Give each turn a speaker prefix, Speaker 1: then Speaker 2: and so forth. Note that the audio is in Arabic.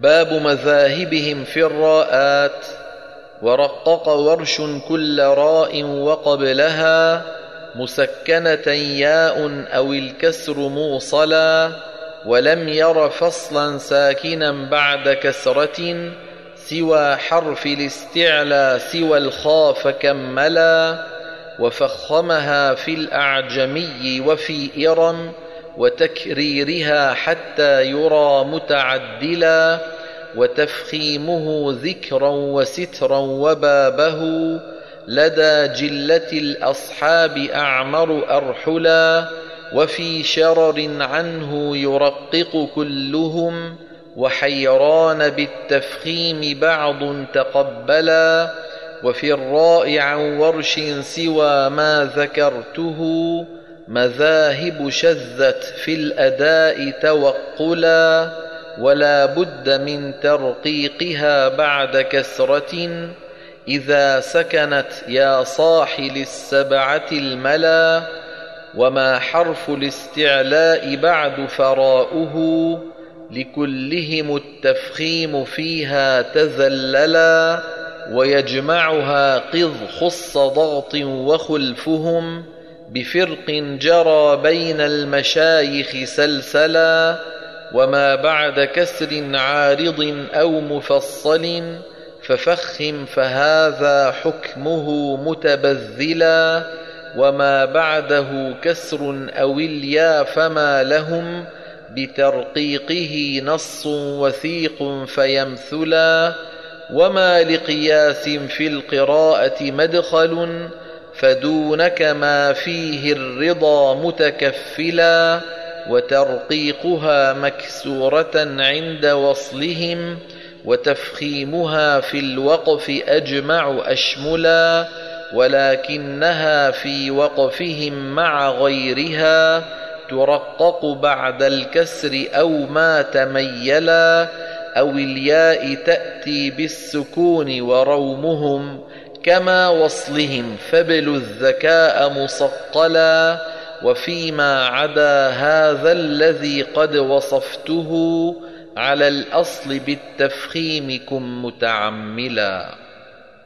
Speaker 1: باب مذاهبهم في الراءات. ورقق ورش كل راء وقبلها مسكنة ياء أو الكسر موصلا ولم ير فصلا ساكنا بعد كسرة سوى حرف الاستعلى سوى الخاف كملا. وفخمها في الأعجمي وفي إرم وتكريرها حتى يرى متعدلا وتفخيمه ذكرا وسترا وبابه لدى جلة الأصحاب أعمر أرحلا وفي شرر عنه يرقق كلهم وحيران بالتفخيم بعض تقبلا وفي الراء عن ورش سوى ما ذكرته مذاهب شذت في الأداء توقلا ولا بد من ترقيقها بعد كسرة إذا سكنت يا صاح للسبعة الملا وما حرف الاستعلاء بعد فراؤه لكلهم التفخيم فيها تذللا ويجمعها قذ خص ضغط وخلفهم بفرق جرى بين المشايخ سلسلا وما بعد كسر عارض أو مفصل ففخم فهذا حكمه متبذلا وما بعده كسر أو اليا فما لهم بترقيقه نص وثيق فيمثلا وما لقياس في القراءة مدخل فدونك ما فيه الرضا متكفلا وترقيقها مكسورة عند وصلهم وتفخيمها في الوقف أجمع أشملا ولكنها في وقفهم مع غيرها ترقق بعد الكسر أو ما تميلا أو الياء تأتي بالسكون ورومهم كما وصلهم فبلوا الذكاء مصقلا وفيما عدا هذا الذي قد وصفته على الأصل بالتفخيم كن متعملا.